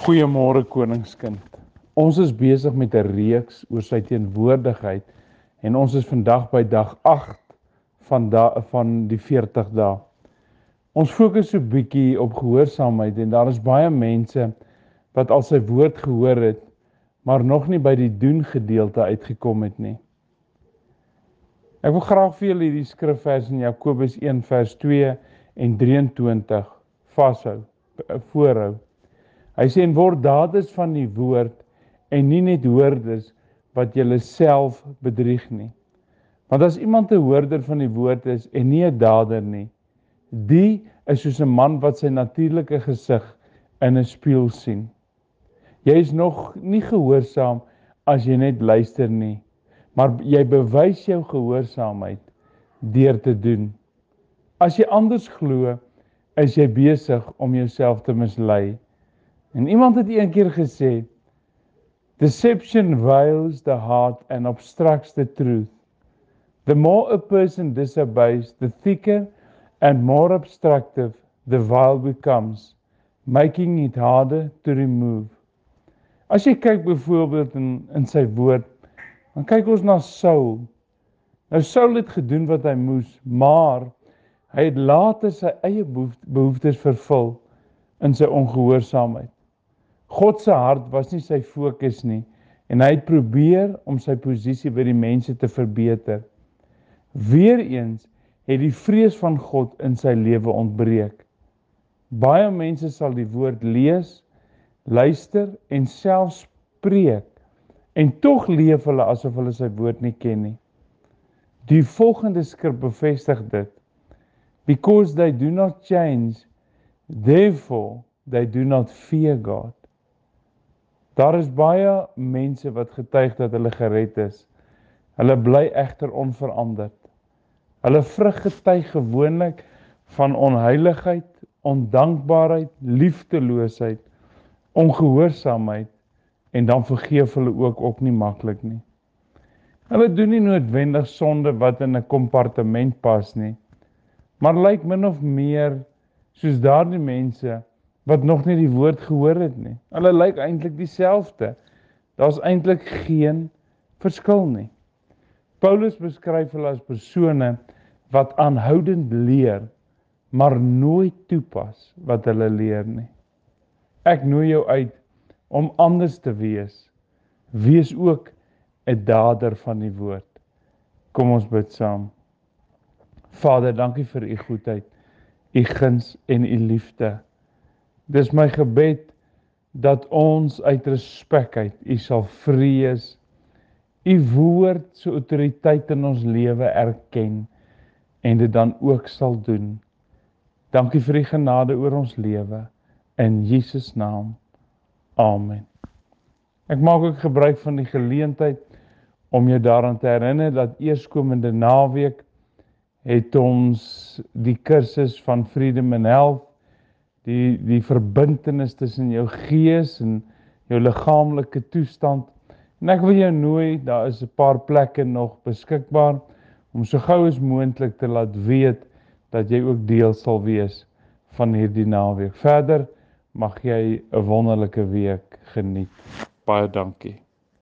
Goeiemôre koningskind. Ons is besig met 'n reeks oor sy teenwoordigheid en ons is vandag by dag 8 van da van die 40 dae. Ons fokus so bietjie op gehoorsaamheid en daar is baie mense wat al sy woord gehoor het, maar nog nie by die doen gedeelte uitgekom het nie. Ek wil graag vir julle hierdie skrifvers in Jakobus 1 vers 2 en 23 vashou, voorhou. Hy sê en word daders van die woord en nie net hoorders wat julle self bedrieg nie. Want as iemand 'n hoorder van die woord is en nie 'n dader nie, die is soos 'n man wat sy natuurlike gesig in 'n spieël sien. Jy is nog nie gehoorsaam as jy net luister nie, maar jy bewys jou gehoorsaamheid deur te doen. As jy anders glo, is jy besig om jouself te mislei. En iemand het eendag gesê deception veils the heart and obstructs the truth. The more a person disobeys, the thicker and more obstructive the veil becomes, making it harder to remove. As jy kyk byvoorbeeld in in sy woord, dan kyk ons na Saul. Nou Saul het gedoen wat hy moes, maar hy het later sy eie behoeftes vervul in sy ongehoorsaamheid. God se hart was nie sy fokus nie en hy het probeer om sy posisie by die mense te verbeter. Weereens het die vrees van God in sy lewe ontbreek. Baie mense sal die woord lees, luister en selfs preek en tog leef hulle asof hulle sy woord nie ken nie. Die volgende skrif bevestig dit. Because they do not change, therefore they do not fear God. Daar is baie mense wat getuig dat hulle gered is. Hulle bly egter onveranderd. Hulle vrug getuig gewoonlik van onheiligheid, ondankbaarheid, liefdeloosheid, ongehoorsaamheid en dan vergeef hulle ook ook nie maklik nie. Hulle doen nie noodwendig sonde wat in 'n kompartement pas nie, maar lyk min of meer soos daardie mense wat nog nie die woord gehoor het nie. Hulle lyk eintlik dieselfde. Daar's eintlik geen verskil nie. Paulus beskryf hulle as persone wat aanhoudend leer, maar nooit toepas wat hulle leer nie. Ek nooi jou uit om anders te wees. Wees ook 'n dader van die woord. Kom ons bid saam. Vader, dankie vir u goedheid, u guns en u liefde. Dis my gebed dat ons uit respek uit U sal vrees. U woord se autoriteit in ons lewe erken en dit dan ook sal doen. Dankie vir U genade oor ons lewe in Jesus naam. Amen. Ek maak ook gebruik van die geleentheid om jou daaraan te herinner dat eerskomende naweek het ons die kursus van Freedom and Health die die verbintenis tussen jou gees en jou liggaamlike toestand. En ek wil jou nooi, daar is 'n paar plekke nog beskikbaar om so gou as moontlik te laat weet dat jy ook deel sal wees van hierdie naweek. Verder mag jy 'n wonderlike week geniet. Baie dankie.